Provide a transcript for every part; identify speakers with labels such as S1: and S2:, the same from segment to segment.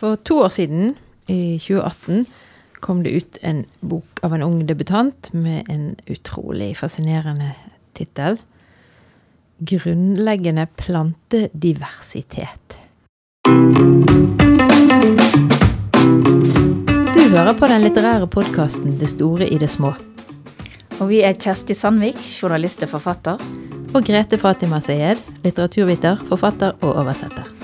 S1: For to år siden, i 2018, kom det ut en bok av en ung debutant med en utrolig fascinerende tittel. 'Grunnleggende plantediversitet'. Du hører på den litterære podkasten 'Det store i det små'.
S2: Og vi er Kjersti Sandvik, journalist og forfatter.
S1: Og Grete Fatima Sayed, litteraturviter, forfatter og oversetter.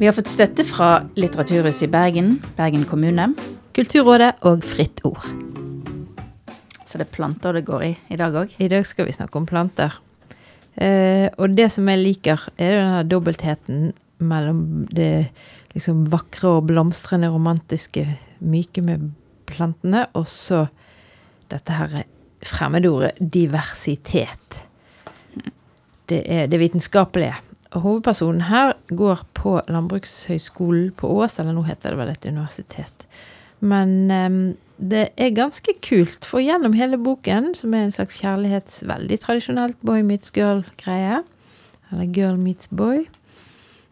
S2: Vi har fått støtte fra Litteraturhuset i Bergen, Bergen kommune.
S1: Kulturrådet og Fritt Ord.
S2: Så det er planter det går i i dag òg.
S1: I dag skal vi snakke om planter. Eh, og det som jeg liker, er denne dobbeltheten mellom det liksom vakre og blomstrende, romantiske, myke med plantene, og så dette her fremmedordet diversitet. Det er det vitenskapelige. Hovedpersonen her går på Landbrukshøgskolen på Ås, eller nå heter det vel et universitet. Men um, det er ganske kult, for gjennom hele boken, som er en slags kjærlighets... Veldig tradisjonelt boy meets girl-greie, eller girl meets boy,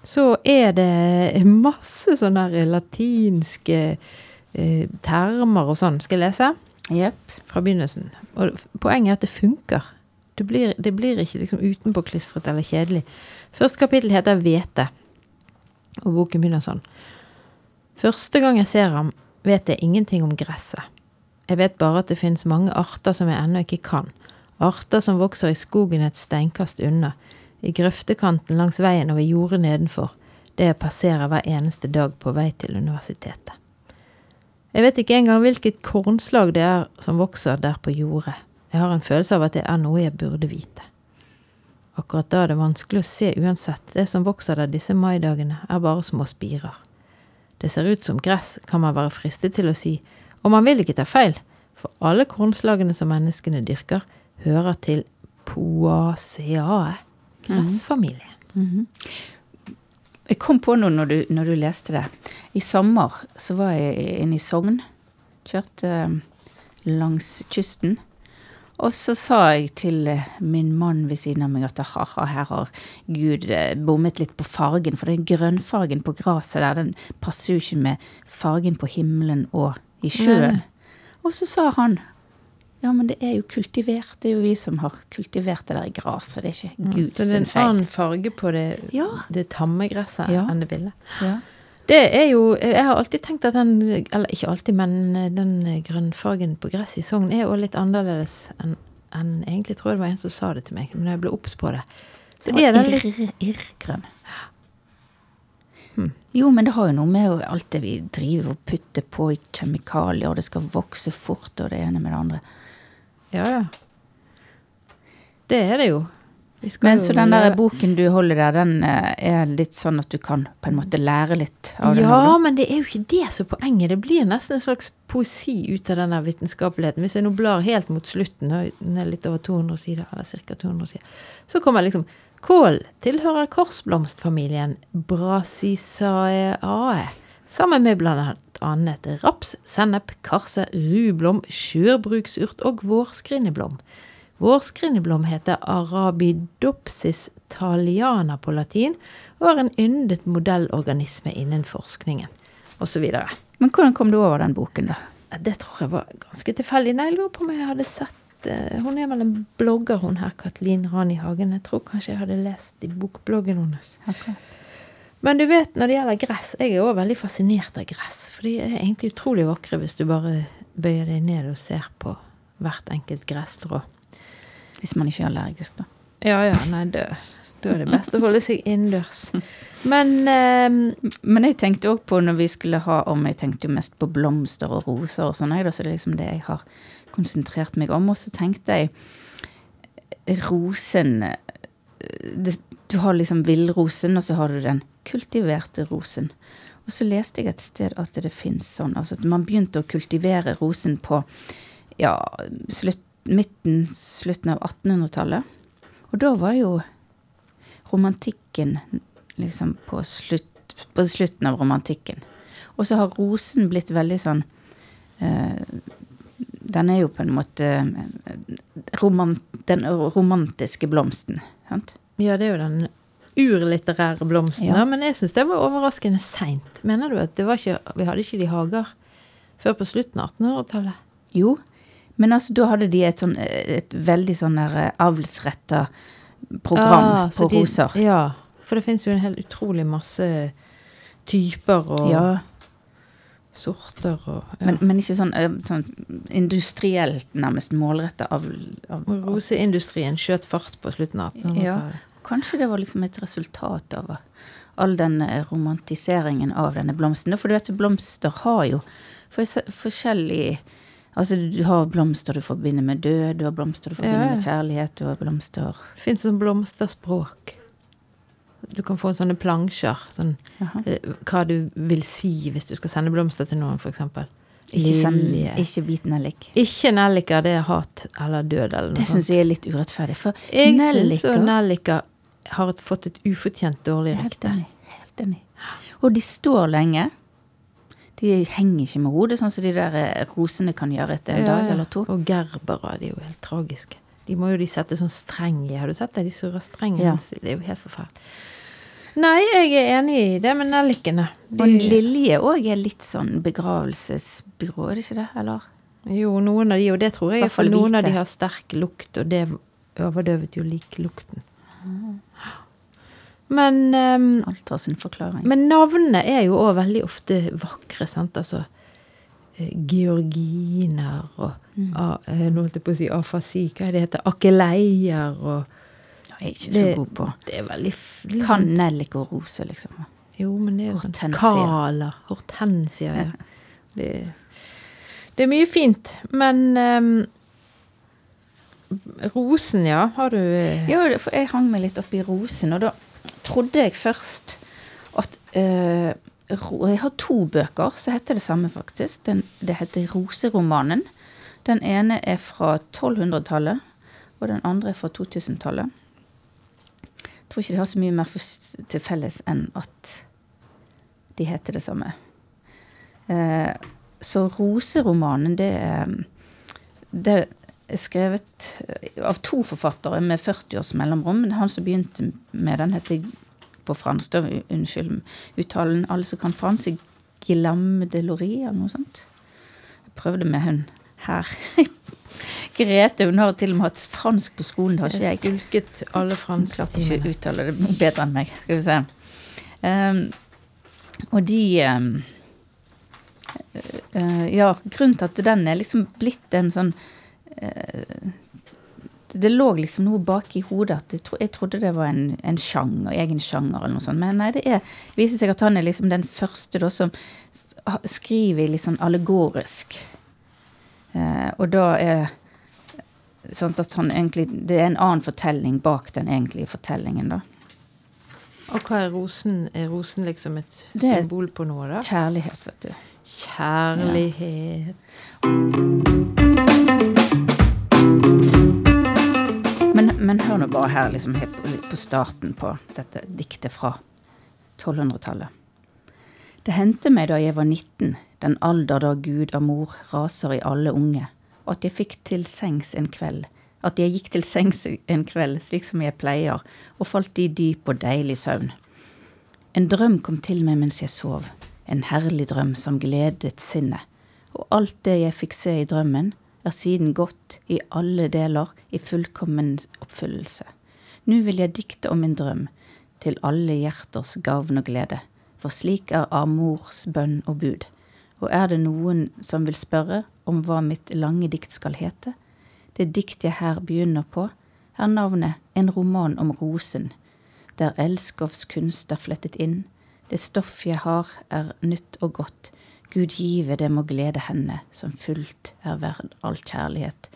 S1: så er det masse sånne latinske eh, termer og sånn. Skal jeg lese?
S2: Jepp.
S1: Fra begynnelsen. Og poenget er at det funker. Det blir, det blir ikke liksom utenpåklistret eller kjedelig. Første kapittel heter Hvete, og boken begynner sånn. Første gang jeg ser ham, vet jeg ingenting om gresset. Jeg vet bare at det finnes mange arter som jeg ennå ikke kan. Arter som vokser i skogen et steinkast unna, i grøftekanten langs veien og ved jordet nedenfor, det jeg passerer hver eneste dag på vei til universitetet. Jeg vet ikke engang hvilket kornslag det er som vokser der på jordet. Jeg har en følelse av at det er noe jeg burde vite. Akkurat da er det vanskelig å se uansett, det som vokser der disse maidagene, er bare små spirer. Det ser ut som gress, kan man være fristet til å si, og man vil ikke ta feil, for alle kornslagene som menneskene dyrker, hører til Poaceae, gressfamilien.
S2: Jeg kom på noe når du, når du leste det. I sommer så var jeg inne i Sogn. Kjørte eh, langs kysten. Og så sa jeg til eh, min mann ved siden av meg at ha-ha, her har Gud eh, bommet litt på fargen. For den grønnfargen på gresset der, den passer jo ikke med fargen på himmelen og i sjøen. Og så sa han ja, men det er jo kultivert. Det er jo vi som har kultivert det der gresset. Det er ikke Guds
S1: Så det er en annen farge på det,
S2: Ja.
S1: det tamme gresset
S2: Ja.
S1: enn det ville.
S2: Ja.
S1: Det er jo Jeg har alltid tenkt at den Eller ikke alltid, men den grønnfargen på gresset i Sogn er jo litt annerledes enn en, egentlig tror jeg det var en som sa det til meg, men jeg ble obs på det. Så er den litt
S2: irr, irrgrønn. Jo, men det har jo noe med alt det vi driver og putter på i kjemikalier, og det skal vokse fort, og det ene med det andre.
S1: Ja, ja. Det er det jo.
S2: Men så den der boken du holder der, den eh, er litt sånn at du kan på en måte lære litt av den?
S1: Ja, men det er jo ikke det som er poenget. Det blir nesten en slags poesi ut av den vitenskapeligheten. Hvis jeg nå blar helt mot slutten, den er litt over 200 sider, eller ca. 200 sider, så kommer liksom Kål tilhører korsblomstfamilien Brasisaeae, sammen med annet raps, sennep, karse, rublom, skjørbruksurt og vårskrinneblom. Vårskrinneblom heter Arabidopsis thaliana på latin og er en yndet modellorganisme innen forskningen, osv.
S2: Men hvordan kom du over den boken, da?
S1: Det tror jeg var ganske tilfeldig. Nei, jeg lurer på om jeg hadde sett eh, Hun er vel en blogger, hun her, Katlin Rani Hagen. Jeg tror kanskje jeg hadde lest i bokbloggen hennes. Men du vet, når det gjelder gress, jeg er òg veldig fascinert av gress. For de er egentlig utrolig vakre hvis du bare bøyer deg ned og ser på hvert enkelt gresstrå.
S2: Hvis man ikke er allergisk, da.
S1: Ja ja, nei, da, da er det best å holde seg innendørs. Men eh,
S2: Men jeg tenkte òg på når vi skulle ha om Jeg tenkte jo mest på blomster og roser og sånn, så det er liksom det jeg har konsentrert meg om. Og så tenkte jeg rosen eh, det, Du har liksom villrosen, og så har du den kultiverte rosen. Og så leste jeg et sted at det fins sånn Altså at man begynte å kultivere rosen på ja, slutt, midten, slutten av 1800-tallet. Og da var jo romantikken liksom på, slutt, på slutten av romantikken. Og så har rosen blitt veldig sånn eh, Den er jo på en måte romant, den romantiske blomsten. Sant?
S1: ja, det er jo den urlitterære blomsten.
S2: Ja.
S1: men jeg syns det var overraskende seint. Mener du at det var ikke Vi hadde ikke de hager før på slutten av 1800-tallet?
S2: Jo, men altså da hadde de et, sånn, et veldig sånn eh, avlsretta program
S1: Ah,
S2: på
S1: de-
S2: roser.
S1: Ja, for det finnes jo en helt utrolig masse typer og
S2: Ja,
S1: sorter og ja.
S2: men, men ikke sånn, eh, sånn industrielt nærmest målretta avl. Av,
S1: av, Roseindustrien skjøt fart på slutten av 1800-tallet.
S2: Kanskje det var liksom et resultat av all den eh, romantiseringen av denne blomsten. For du vet, blomster har jo for, forskjellig Altså, du har blomster du forbinder med død, du har blomster du forbinder
S1: Ja,
S2: med kjærlighet, du har blomster
S1: Det fins sånn blomsterspråk. Du kan få sånne plansjer. Sånn, eh, hva du vil si hvis du skal sende blomster til noen, f.eks.
S2: Ikke, send, ikke bit nellik.
S1: Ikke nelliker. det er hat eller død eller noe
S2: Det syns jeg er litt urettferdig. For
S1: Jeg syns
S2: nelliker
S1: har fått et ufortjent dårlig
S2: Helt
S1: rykte.
S2: enig. Helt enig. Og de står lenge. De henger ikke med hodet, sånn som de der eh, rosene kan gjøre etter en
S1: Ja,
S2: dag eller to.
S1: Og gerbere, de er jo helt tragiske. De må jo de sette sånn streng i. Har du sett det? De surrer streng.
S2: Ja.
S1: Det er jo helt forferdelig. Nei, jeg er enig i det med nellikene. De-
S2: Og Lilje òg er litt sånn begravelsesbyrå, er det ikke det? Eller?
S1: Jo, noen av de, og det tror jeg, for noen av de har sterk lukt, og det overdøvet jo liklukten. Men, um,
S2: Alt har sin forklaring.
S1: men navnene er jo òg veldig ofte vakre, sant. Altså eh, georginer og
S2: Mm.
S1: eh, Nå holdt jeg på å si afasi, hva er det heter? Akeleier og
S2: Jeg er ikke
S1: det,
S2: så god på
S1: Det er veldig liksom-
S2: Kanellik og rose, liksom.
S1: Jo, men det er jo sånn Kala. Hortensia, ja. Det, det er mye fint, men um, Rosen, ja. Har du eh,
S2: Ja, for jeg hang meg litt opp i rosen, og da trodde jeg først at uh, Jeg har to bøker som heter det samme, faktisk. Den, det heter Roseromanen. Den ene er fra 1200-tallet, og den andre er fra 2000-tallet. Jeg tror ikke de har så mye mer til felles enn at de heter det samme. Uh, så Roseromanen, det er det skrevet av to forfattere med 40 års mellomrom. Men han som begynte med den, heter på fransk, da, unnskyld uttalen, alle som kan fransk, Guillaume de Laurie, eller noe sånt. Jeg prøvde med hun her. Grete, hun har til og med hatt fransk på skolen, det har ikke jeg.
S1: skulket alle franske
S2: klarte ikke å uttale det bedre enn meg. Skal vi se. Um, og de um, uh, Ja, grunnen til at den er liksom blitt en sånn eh, Det lå liksom noe bak i hodet at jeg, tro, jeg trodde det var en, en sjanger, egen sjanger eller noe sånt. Men nei, det er, viser seg at han er liksom den første da som skriver litt sånn allegorisk. Eh, og da er Sånn at han egentlig, Det er en annen fortelling bak den egentlige fortellingen, da.
S1: Og hva er rosen? Er rosen liksom et symbol på noe, da?
S2: Kjærlighet, vet du.
S1: Kjærlighet.
S2: Men, men hør nå bare her, liksom helt på, starten på dette diktet fra 1200-tallet. Det hendte meg da jeg var 19, den alder da Gud av mor raser i alle unge, og at jeg fikk til sengs en kveld, at jeg gikk til sengs en kveld slik som jeg pleier, og falt i dyp og deilig søvn. En drøm kom til meg mens jeg sov, en herlig drøm som gledet sinnet, og alt det jeg fikk se i drømmen, er siden gått i alle deler i fullkommen oppfyllelse. Nå vil jeg dikte om min drøm, til alle hjerters gavn og glede, for slik er Amors bønn og bud. Og er det noen som vil spørre om hva mitt lange dikt skal hete? Det dikt jeg her begynner på, er navnet En roman om rosen, der elskovs kunst er flettet inn. Det stoff jeg har, er nytt og godt. Gud give det må glede henne, som fullt er verd all kjærlighet,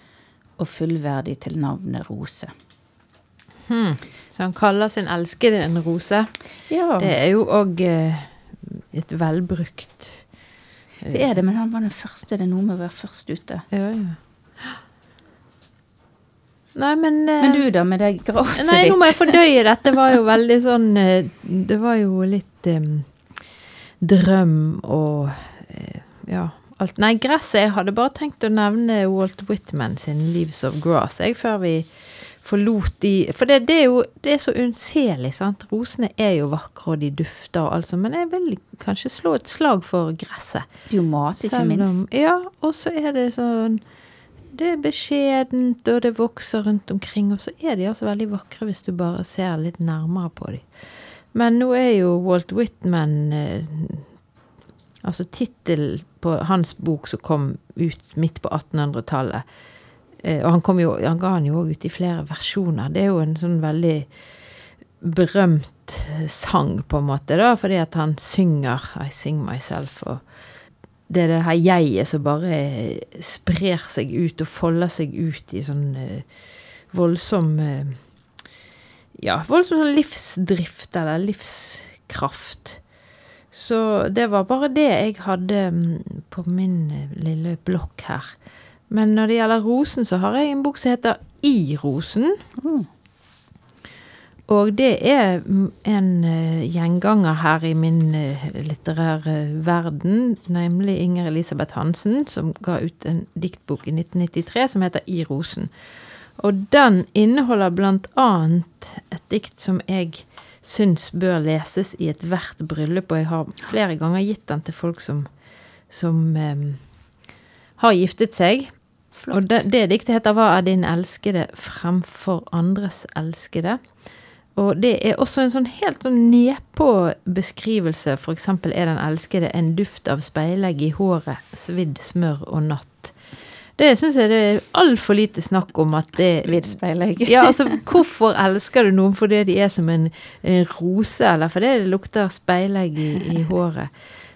S2: og fullverdig til navnet Rose.
S1: Hmm. Så han kaller sin elskede en rose.
S2: Ja,
S1: Det er jo òg eh, et velbrukt eh,
S2: det er det, men han var den første. Det er noe med å være først ute.
S1: Ja, ja. Nei, men eh,
S2: Men du da, med det graset
S1: Nei, nå må jeg fordøye dette. Det var jo veldig sånn Det var jo litt um, drøm og ja, alt. Nei, gresset Jeg hadde bare tenkt å nevne Walt Whitman sin 'Leaves of Grass' jeg, før vi forlot de For det, det er jo det er så unnselig, sant. Rosene er jo vakre, og de dufter og alt sånt, men jeg vil kanskje slå et slag for gresset.
S2: Det er jo mat, ikke
S1: minst. om-. Ja, og så er det sånn Det er beskjedent, og det vokser rundt omkring, og så er de altså veldig vakre hvis du bare ser litt nærmere på dem. Men nå er jo Walt Whitman eh, Altså tittelen på hans bok som kom ut midt på 1800-tallet eh, Og han, jo, han ga han jo òg ut i flere versjoner. Det er jo en sånn veldig berømt eh, sang, på en måte, da, fordi at han synger I sing myself. og det er det her jeget som bare sprer seg ut og folder seg ut i sånn eh, voldsom eh, Ja, voldsom sånn livsdrift eller livskraft. Så det var bare det jeg hadde mm, på min eh, lille blokk her. Men når det gjelder rosen, så har jeg en bok som heter I rosen.
S2: Mm.
S1: Og det er mm, en eh, gjenganger her i min eh, litterære verden, nemlig Inger Elisabeth Hansen, som ga ut en diktbok i 1993 som heter I rosen. Og den inneholder blant annet et dikt som jeg syns bør leses i ethvert bryllup, og jeg har flere ganger gitt den til folk som, som eh, har giftet seg. Og det, det diktet heter 'Hva er din elskede fremfor andres elskede'? Og det er også en sånn helt sånn nedpå beskrivelse. For eksempel er den elskede en duft av speilegg i håret, svidd smør og natt. Det syns jeg det er altfor lite snakk om at det
S2: Svidd
S1: ja, altså, hvorfor elsker du noen fordi de er som en, en rose, eller fordi det lukter speilegg i, i håret?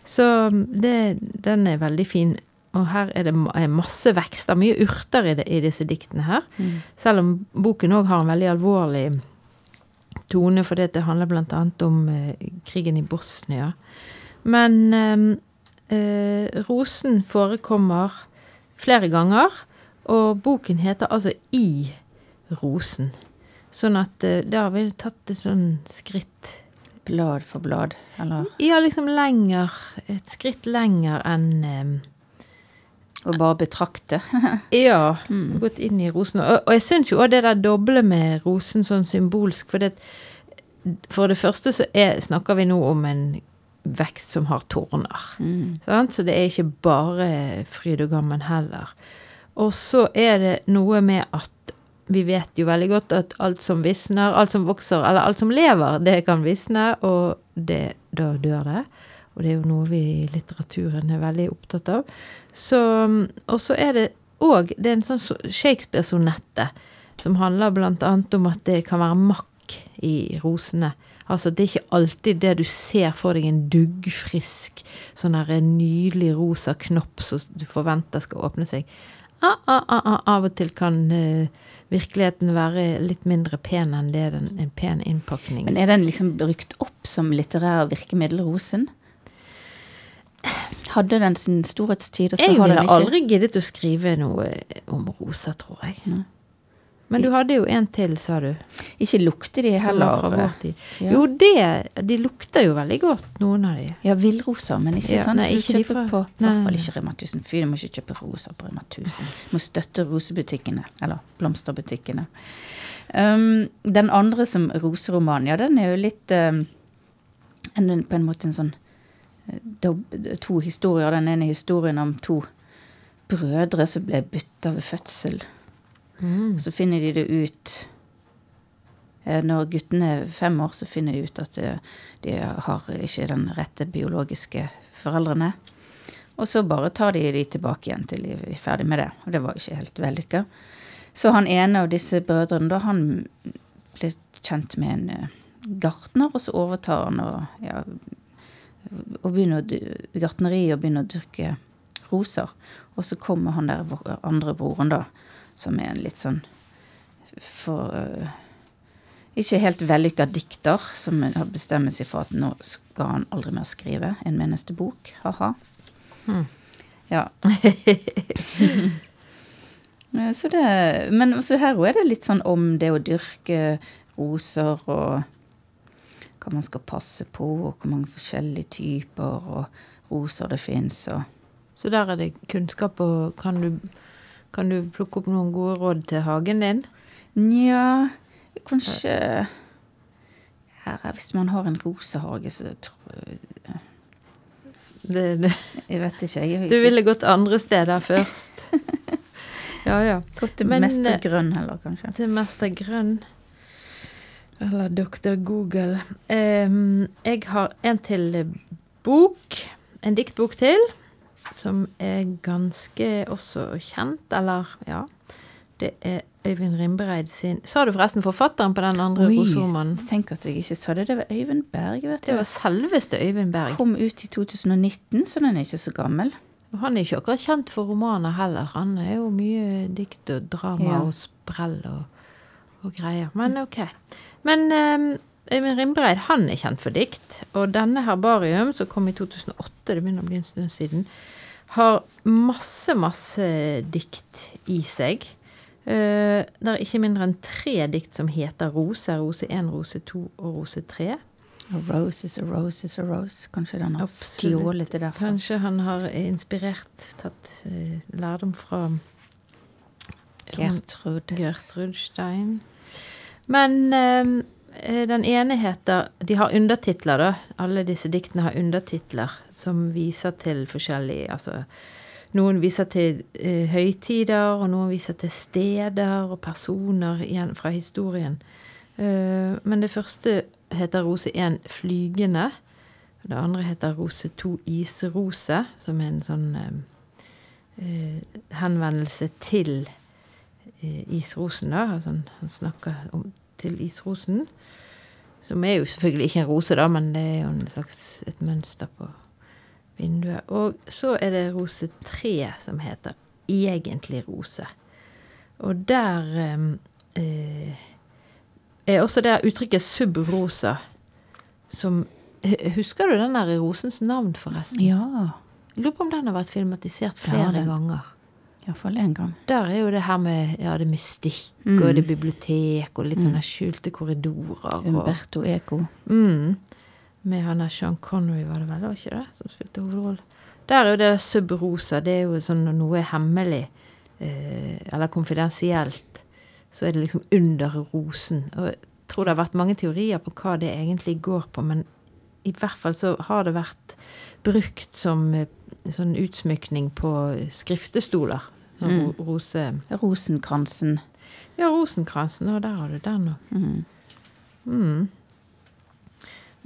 S1: Så det, den er veldig fin. Og her er det masse vekster, mye urter i, det, i disse diktene her.
S2: Mm.
S1: Selv om boken òg har en veldig alvorlig tone, fordi det handler annet om eh, krigen i Bosnia. Men eh, eh, rosen forekommer flere ganger, og boken heter altså I rosen. Sånn at eh, da har vi tatt et sånn skritt
S2: Blad for blad, eller
S1: Ja, liksom lenger Et skritt lenger enn um,
S2: å bare betrakte.
S1: Ja.
S2: Mm.
S1: Gått inn i rosen. Og, og jeg syns jo òg det der doble med rosen sånn symbolsk, for det, for det første så er, snakker vi nå om en vekst som har torner.
S2: Mm.
S1: Sant? Så det er ikke bare fryd og gammen heller. Og så er det noe med at vi vet jo veldig godt at alt som visner, alt som vokser, eller alt som lever, det kan visne, og det, da dør det. Og det er jo noe vi i litteraturen er veldig opptatt av. Så, og så er det òg Det er en sånn Shakespeare-sonette som handler annet om at det kan være makk i rosene. Altså, det er ikke alltid det du ser for deg en duggfrisk, sånn en nydelig rosa knopp som du forventer skal åpne seg. Ah, ah, ah, ah, av og til kan uh, virkeligheten være litt mindre pen enn det den, en pen innpakning.
S2: Men er den liksom brukt opp som litterær virkemiddel, rosen? Hadde den sin storhetstid, og så
S1: jeg
S2: har den
S1: ville
S2: ikke
S1: aldri giddet å skrive noe om roser, tror jeg.
S2: Nei.
S1: Men du hadde jo en til, sa du.
S2: Ikke lukter de heller.
S1: fra vår tid.
S2: Ja.
S1: Jo, det De lukter jo veldig godt, noen av de.
S2: Ja, villroser, men ikke
S1: Ja,
S2: sånn
S1: nei,
S2: som du kjøper på I hvert fall ikke Rema 1000. Fy, du må ikke kjøpe roser på Rema 1000. Du må støtte rosebutikkene. Eller blomsterbutikkene. Um, den andre som roseroman, ja, den er jo litt um, en, På en måte en sånn eh, To historier. Den ene historien om to brødre som ble bytta ved fødsel.
S1: Mm.
S2: Så finner de det ut eh, Når guttene er fem år, så finner de ut at de har ikke den rette biologiske foreldrene. Og så bare tar de de tilbake igjen til de er ferdig med det. Og det var ikke helt vellykka. Så han ene av disse brødrene, da, han ble kjent med en eh, gartner, og så overtar han og, ja, og begynner å gartneri og begynner å dyrke roser. Og så kommer han der andre broren, da, som er en litt sånn for øh, Ikke helt vellykka dikter, som har bestemt seg for at nå skal han aldri mer skrive en eneste bok. Ha-ha.
S1: Hmm.
S2: Ja. Eh, så det, men også her òg er det litt sånn om det å dyrke roser og hva man skal passe på, og hvor mange forskjellige typer og roser det fins.
S1: Så der er det kunnskap, og kan du, kan du plukke opp noen gode råd til hagen din?
S2: Nja, kanskje her, Hvis man har en rosehage, så tror jeg
S1: Det, det,
S2: Jeg vet ikke. Jeg ikke...
S1: du ville gått andre steder først. Ja, ja.
S2: gått til mester
S1: eh,
S2: grønn heller, kanskje.
S1: Til Mester Grønn. Eller Dr. Google. Um, jeg har en til bok. En diktbok til. Som er ganske også kjent, eller ja. Det er Øyvind Rimbereid sin Sa du forresten forfatteren på den andre rosormannen?
S2: Tenk at jeg ikke sa det. Det var Øyvind Berg, vet du.
S1: Det var selveste Øyvind Berg.
S2: Kom ut i 2019, så den er ikke så gammel.
S1: Og han er ikke akkurat kjent for romaner heller. Han er jo mye dikt og drama
S2: Ja.
S1: og sprell og, og greier. Men ok. Men um, Øyvind Rimbereid han er kjent for dikt. Og denne Herbarium, som kom i 2008, det begynner å bli en stund siden, har masse, masse dikt i seg. Uh, det er ikke mindre enn tre dikt som heter Rose. Rose 1, Rose 2 og Rose 3.
S2: A rose is a rose is a rose. Kanskje den har stjålet det derfra.
S1: Kanskje han har inspirert, tatt uh, lærdom fra
S2: Gertrud.
S1: Gertrud Stein. Men eh, den ene heter De har undertitler, da. Alle disse diktene har undertitler som viser til forskjellig Altså noen viser til eh, høytider, og noen viser til steder og personer igjen fra historien. Uh, men det første heter Rose 1 Flygende. Det andre heter Rose 2 Isrose, som er en sånn eh, eh, henvendelse til uh, isrosen, da. Altså, han snakker om, til isrosen. Som er jo selvfølgelig ikke en rose, da, men det er jo en slags et mønster på vinduet. Og så er det rose tre som heter Egentlig rose. Og der eh, eh, er også det uttrykket subrosa som Husker du den der rosens navn, forresten?
S2: Ja.
S1: Jeg lurer på om den har vært filmatisert flere
S2: ja,
S1: ganger.
S2: Iallfall én gang.
S1: Der er jo det her med ja, det mystikk
S2: Mm.
S1: og det bibliotek og litt sånne skjulte korridorer. Og,
S2: Umberto Eco.
S1: mm, med han der Sean Connery, var det vel, var ikke det? Som spilte hovedrollen. Der er jo det der subrosa, det er jo sånn når noe er hemmelig, eh, eller konfidensielt, så er det liksom under rosen. Og jeg tror det har vært mange teorier på hva det egentlig går på, men i hvert fall så har det vært brukt som eh, sånn utsmykning på skriftestoler. Sånn
S2: Mm.
S1: rose...
S2: Rosenkransen.
S1: Ja, rosenkransen, og der har du den òg.
S2: Mm.
S1: Mm.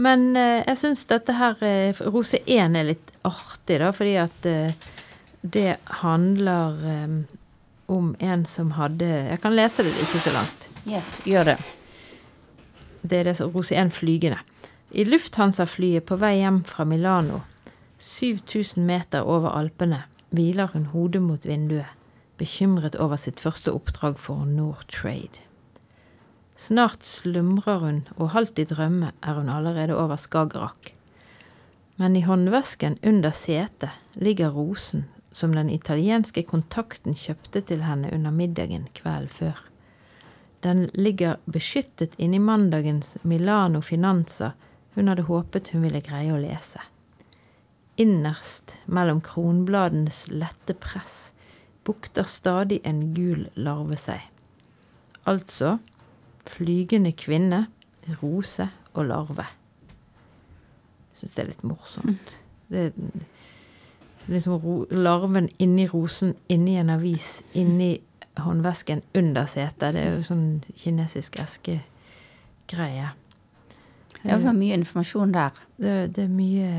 S1: Men eh, jeg syns dette her eh, Rose 1 er litt artig, da, fordi at eh, det handler eh, om en som hadde Jeg kan lese det ikke så langt.
S2: Ja, gjør det.
S1: Det er det som Rose 1 flygende. I Lufthansa-flyet på vei hjem fra Milano, 7000 meter over Alpene, hviler hun hodet mot vinduet, bekymret over sitt første oppdrag for Nortrade. Snart slumrer hun, og halvt i drømme er hun allerede over Skagerrak. Men i håndvesken under setet ligger rosen som den italienske kontakten kjøpte til henne under middagen kvelden før. Den ligger beskyttet inni mandagens Milano Finanza hun hadde håpet hun ville greie å lese. Innerst mellom kronbladenes lette press bukter stadig en gul larve seg. Altså flygende kvinne, rose og larve. Jeg syns det er litt morsomt. Det er liksom larven inni rosen, inni en avis, inni håndvesken under setet. Det er jo sånn kinesisk eskegreie.
S2: Ja, det var mye informasjon der.
S1: Det, det er mye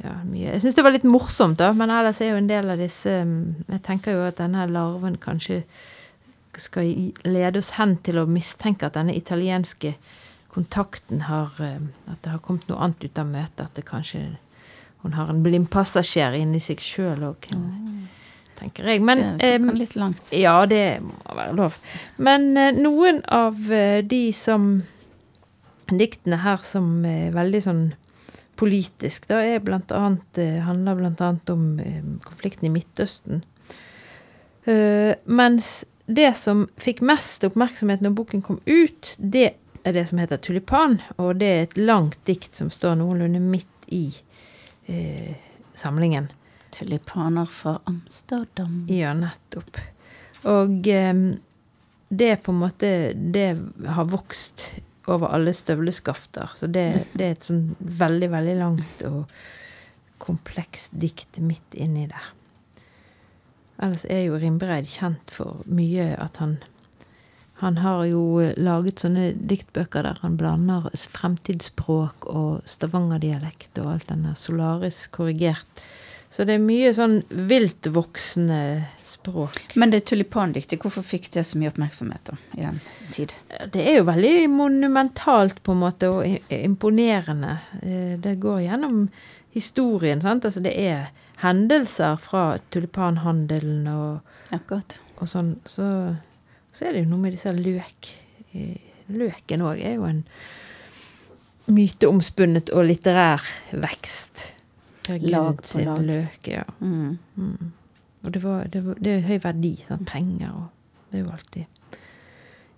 S1: Ja, mye Jeg syns det var litt morsomt, da, men ellers er jo en del av disse mm, Jeg tenker jo at denne larven kanskje skal lede oss hen til å mistenke at denne italienske kontakten har eh, At det har kommet noe annet ut av møtet. At det kanskje hun har en blindpassasjer inni seg sjøl òg, tenker jeg. Men
S2: det er litt langt.
S1: ja, det må være lov. Men eh, noen av eh, de som Diktene her som er veldig sånn politisk, da er blant annet eh, Handler annet om eh, konflikten i Midtøsten. Eh, mens det som fikk mest oppmerksomhet når boken kom ut, det er det som heter Tulipan. Og det er et langt dikt som står noenlunde midt i eh, samlingen.
S2: Tulipaner fra Amsterdam.
S1: Ja, nettopp. Og eh, det på en måte Det har vokst over alle støvleskafter. Så det, det er et sånn veldig, veldig langt og komplekst dikt midt inni der. Ellers er jo Rimbereid kjent for mye at han han har jo laget sånne diktbøker der han blander fremtidsspråk og stavangerdialekt og alt denne solarisk korrigert. Så det er mye sånn viltvoksende språk.
S2: Men det tulipandiktet, hvorfor fikk det så mye oppmerksomhet da, i den tid?
S1: Det er jo veldig monumentalt på en måte, og imponerende. Eh, det går gjennom historien, sant. Altså det er hendelser fra tulipanhandelen og,
S2: Akkurat.
S1: og sånn. Så så er det jo noe med disse løk Løken òg er jo en myteomspunnet og litterær vekst.
S2: Lag på lag.
S1: Løk, ja. Mm. Mm. Og det, var, det, var, det, er høy verdi. Sånn, penger og Det er jo alltid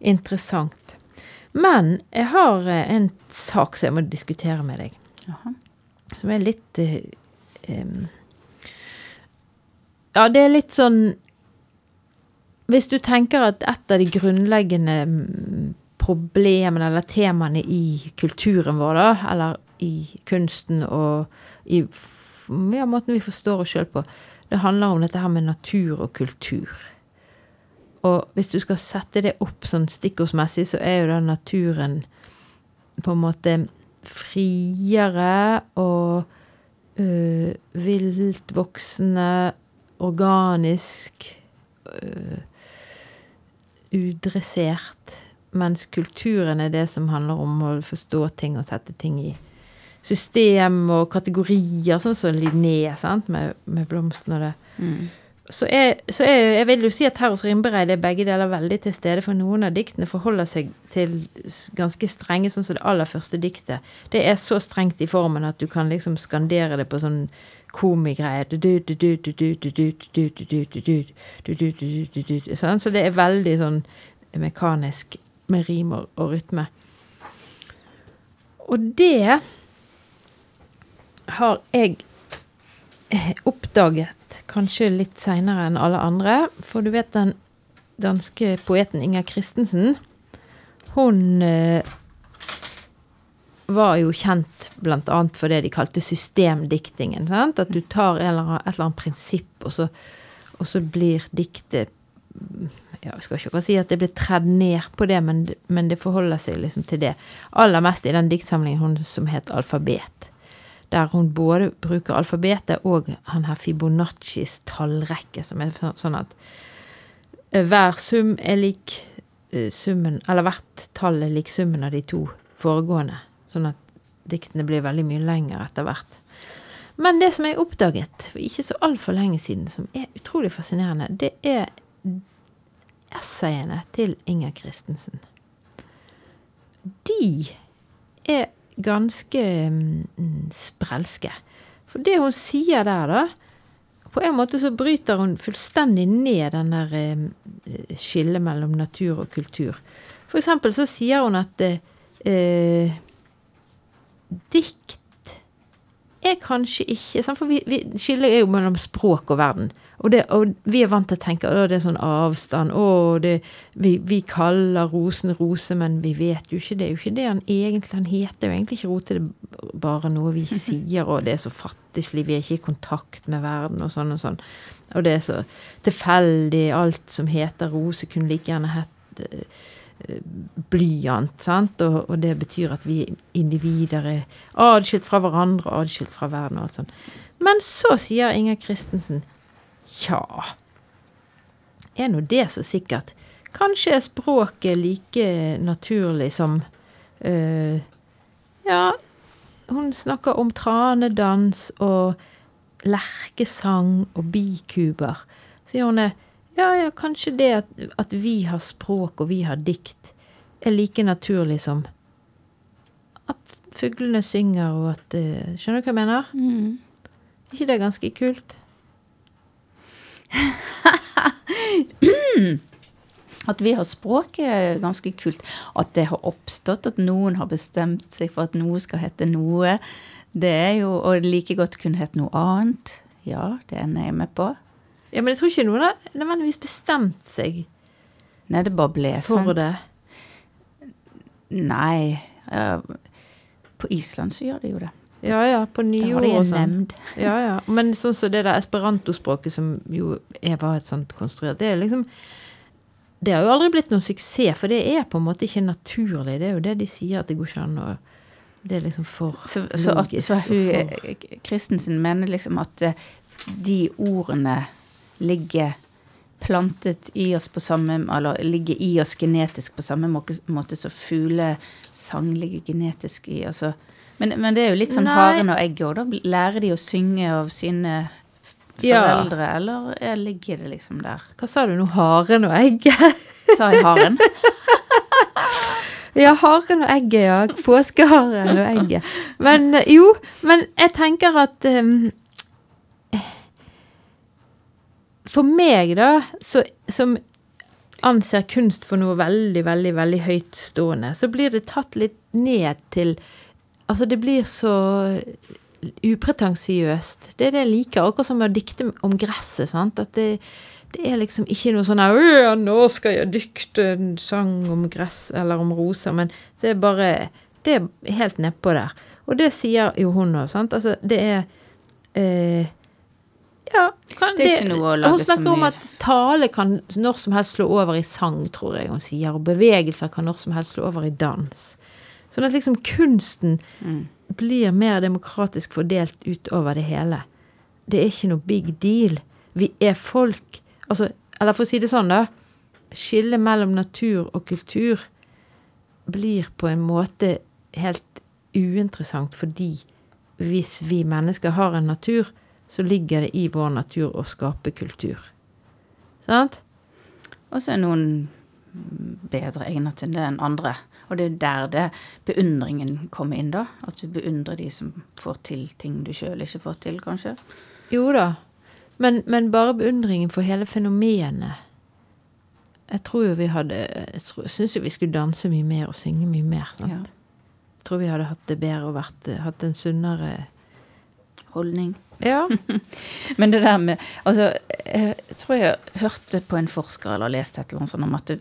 S1: interessant. Men jeg har eh, en sak som jeg må diskutere med deg.
S2: Aha.
S1: Som er litt um, Ja, det er litt sånn hvis du tenker at et av de grunnleggende mm, problemene eller temaene i kulturen vår, da, eller i kunsten og i ja, måten vi forstår oss sjøl på, det handler om dette her med natur og kultur. Og hvis du skal sette det opp sånn stikkordsmessig, så er jo da naturen på en måte friere og øh, viltvoksende, organisk øh, udressert. Mens kulturen er det som handler om å forstå ting og sette ting i system og kategorier, sånn som Linné, sant, med, med blomstene og det.
S2: Mm.
S1: Så, jeg, så jeg, jeg, vil jo si at her hos Rimbereid er begge deler veldig til stede, for noen av diktene forholder seg til ganske strenge, sånn som det aller første diktet. Det er så strengt i formen at du kan liksom skandere det på sånn komigreie. Så det er veldig sånn mekanisk med rim og, og rytme. Og det har jeg oppdaget kanskje litt seinere enn alle andre. For du vet den danske poeten Inger Christensen. Hun eh, var jo kjent bl.a. for det de kalte systemdiktingen. Sant? At du tar eller annet, et eller annet prinsipp, og så, og så blir diktet ja, Jeg skal ikke si at det blir tredd ned på det, men, men, det forholder seg liksom til det. Aller mest i den diktsamlingen hun som het Alfabet. Der hun både bruker alfabetet og han her Fibonaccis tallrekke, som er sånn at eh, hver sum er lik eh, summen Eller hvert tall er lik summen av de to foregående. Sånn at diktene blir veldig mye lengre etter hvert. Men det som jeg oppdaget for ikke så altfor lenge siden, som er utrolig fascinerende, det er essayene til Inger Christensen. De er ganske mm, sprelske. For det hun sier der, da På en måte så bryter hun fullstendig ned den der eh, skillet mellom natur og kultur. For eksempel så sier hun at eh, dikt er kanskje ikke For vi, vi skiller jo mellom språk og verden. Og, det, og vi er vant til å tenke at det er sånn avstand. Å, det, vi, vi, kaller rosen rose, men vi vet jo ikke det. Det er jo ikke det han egentlig Han heter jo egentlig ikke rote, det er bare noe vi sier, og det er så fattigslig, vi er ikke i kontakt med verden, og sånn og sånn. Og det er så tilfeldig. Alt som heter rose, kunne like gjerne hett blyant. sant? Og, og, det betyr at vi individer er adskilt fra hverandre, adskilt fra verden og alt sånt. Men så sier Inger Christensen Tja, er nå det så sikkert? Kanskje er språket like naturlig som øh, Ja, hun snakker om tranedans og lerkesang og bikuber. Sier hun det ja, ja, kanskje det at, at, vi har språk og vi har dikt, er like naturlig som at fuglene synger og at uh, Skjønner du hva jeg mener?
S2: Mm.
S1: Er ikke det ganske kult?
S2: at vi har språk er ganske kult. At det har oppstått, at noen har bestemt seg for at noe skal hete noe. Det er jo, Og like godt kunne hete noe annet. Ja, det er jeg med på.
S1: Ja, men jeg tror ikke noen har nødvendigvis bestemt seg
S2: Nei, det bare ble
S1: for
S2: sant?
S1: det?
S2: Nei. Uh, på Island så gjør de jo det.
S1: Ja ja, på nyord og sånn. Ja, ja. Men sånn som det der esperantospråket, som jo er, var et sånt konstruert Det er liksom Det har jo aldri blitt noen suksess, for det er på en måte ikke naturlig. Det er jo det de sier, at det går ikke an å Det er liksom for
S2: Så, så,
S1: logisk
S2: så hun,
S1: for
S2: eh, Christensen mener liksom at eh, de ordene ligger plantet i oss på samme Eller ligger i oss genetisk på samme måte som fuglesang ligger genetisk i. Altså. Men, men det er jo litt sånn
S1: Nei.
S2: haren og egget òg, da. Lærer de å synge av sine foreldre,
S1: Ja.
S2: eller er, ligger det liksom der?
S1: Hva sa du nå? Haren og egget?
S2: Sa jeg haren?
S1: Ja, haren og egget, ja. Påskeharen og egget. Men eh, jo, men jeg tenker at um, For meg, da, så, som anser kunst for noe veldig, veldig, veldig høytstående, så blir det tatt litt ned til Altså, det blir så upretensiøst. Det er det jeg liker. Akkurat som å dikte om gresset. sant? At det, det er liksom ikke noe sånn her «Øh, 'Nå skal jeg dikte en sang om gress eller om roser', men det er bare Det er helt nedpå der. Og det sier jo hun òg, sant. Altså, det er eh, Ja, kan,
S2: Det er ikke noe å lage
S1: Hun snakker om at tale kan når som helst slå over i sang, tror jeg hun sier. Og bevegelser kan når som helst slå over i dans. Sånn at liksom kunsten
S2: Mm.
S1: blir mer demokratisk fordelt utover det hele. Det er ikke noe big deal. Vi er folk. Altså, eller for å si det sånn, da. Skillet mellom natur og kultur blir på en måte helt uinteressant fordi hvis vi mennesker har en natur, så ligger det i vår natur å skape kultur. Sant?
S2: Og så er noen bedre egnet til det enn andre. Og det er der det beundringen kommer inn, da. At du beundrer de som får til ting du sjøl ikke får til, kanskje.
S1: Jo da, men, men bare beundringen for hele fenomenet. Jeg tror jo vi hadde Jeg syns jo vi skulle danse mye mer og synge mye mer. sant?
S2: Ja.
S1: Jeg tror vi hadde hatt det bedre og vært, hatt en sunnere
S2: Holdning.
S1: Ja.
S2: Men det der med Altså, jeg tror jeg hørte på en forsker eller leste et eller annet sånt om at det-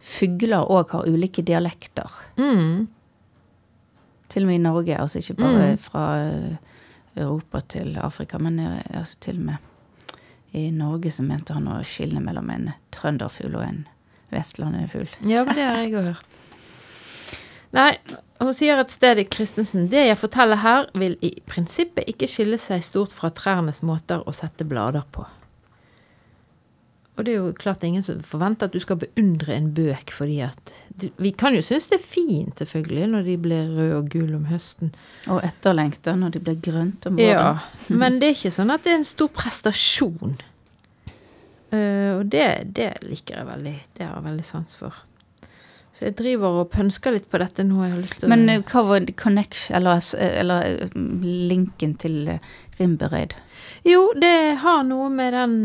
S2: fugler òg har ulike dialekter.
S1: Mm.
S2: Til og med i Norge. Altså ikke bare
S1: Mm.
S2: fra eh, Europa til Afrika, men eh, altså til og med i Norge så mente han å skille mellom en trønderfugl og en vestlendingfugl.
S1: Ja, men det har jeg òg hørt. Nei, hun sier et sted i Christensen det jeg forteller her, vil i prinsippet ikke skille seg stort fra trærnes måter å sette blader på. Og det er jo klart ingen som forventer at du skal beundre en bøk fordi at Vi kan jo synes det er fint, selvfølgelig, når de blir røde og gule om høsten.
S2: Og etterlengta når de blir grønt om våren.
S1: Ja, men det er ikke sånn at det er en stor prestasjon. Uh, og det, det liker jeg veldig. Det har jeg veldig sans for. Så jeg driver og pønsker litt på dette nå. Jeg har lyst til
S2: Men
S1: å
S2: eh, hva var connection, eller, eller eh, linken til Rimbereid?
S1: Jo, det har noe med den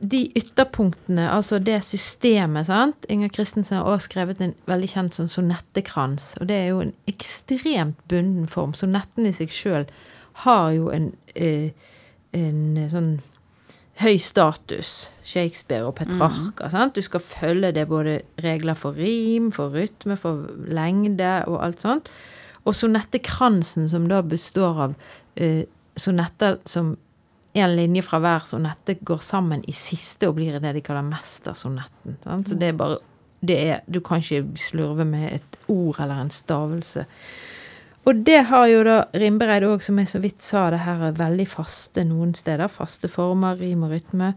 S1: De ytterpunktene, altså det systemet, sant. Inger Christensen har også skrevet en veldig kjent sånn sonettekrans. Og det er jo en ekstremt bunden form. Sonetten i seg sjøl har jo en, eh, en eh, sånn høy status. Shakespeare og Petrarca. Mm. Du skal følge det både regler for rim, for rytme, for lengde og alt sånt. Og sonettekransen, som da består av eh, sonetter som en linje fra hver sonette går sammen i siste og blir det de kaller mestersonetten. sant? Så det er bare det er, Du kan ikke slurve med et ord eller en stavelse. Og det har jo da Rimbereid òg, som jeg så vidt sa, det her er veldig faste noen steder. Faste former, rim og rytme.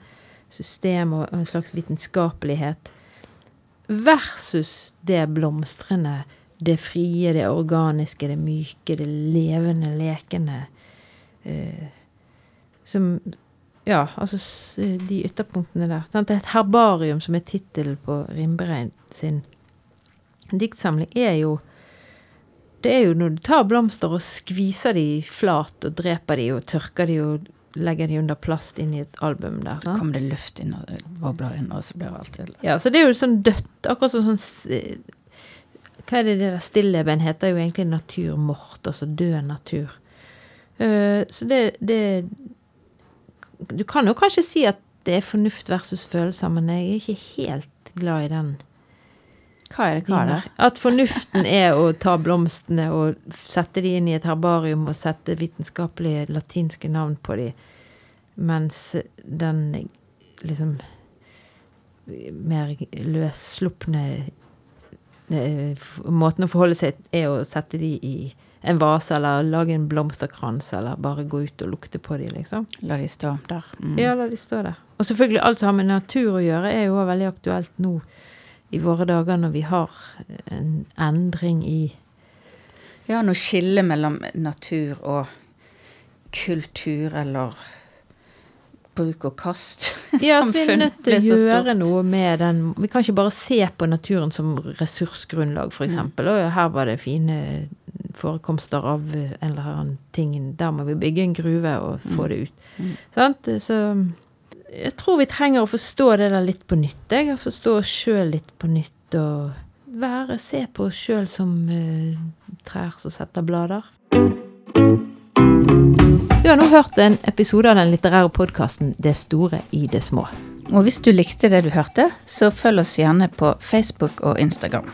S1: System og en slags vitenskapelighet. Versus det blomstrende, det frie, det organiske, det myke, det levende, lekende. Eh, som Ja, altså de ytterpunktene der. Sant? Et herbarium som er tittelen på Rimbrein sin diktsamling, er jo det er jo når du tar blomster og skviser de flat og dreper de og tørker de og legger de under plast inn i et album der.
S2: Så kommer det luft inn og bobler inn, og så blir alt ødelagt.
S1: Ja, så det er jo sånn dødt. Akkurat som sånn sånn Hva er det det der stilleben heter? jo egentlig naturmort, altså død natur. Uh, så det, det Du kan jo kanskje si at det er fornuft versus følelser, men jeg er ikke helt glad i den.
S2: Hva er det, hva er det?
S1: At fornuften er å ta blomstene og sette de inn i et herbarium og sette vitenskapelige latinske navn på de, mens den liksom mer løsslupne eh, måten å forholde seg er å sette de i en vase, eller lage en blomsterkrans, eller bare gå ut og lukte på de, liksom.
S2: La de stå der. Mm.
S1: Ja, la de stå der. Og selvfølgelig alt som har med natur å gjøre, er jo også veldig aktuelt nå i våre dager når vi har en endring i
S2: Ja, noe skille mellom natur og kultur, eller bruk og kast.
S1: Ja, altså, vi er nødt til å gjøre noe med den Vi kan ikke bare se på naturen som ressursgrunnlag, f.eks. Og her var det fine forekomster av en eller annen ting. Der må vi bygge en gruve og få det ut.
S2: Mm.
S1: Sant? Så jeg tror vi trenger å forstå det der litt på nytt. Jeg. Forstå oss sjøl litt på nytt. Og være, se på oss sjøl som uh, trær som setter blader. Du har nå hørt en episode av den litterære podkasten 'Det store i det små'.
S2: Og hvis du likte det du hørte, så følg oss gjerne på Facebook og Instagram.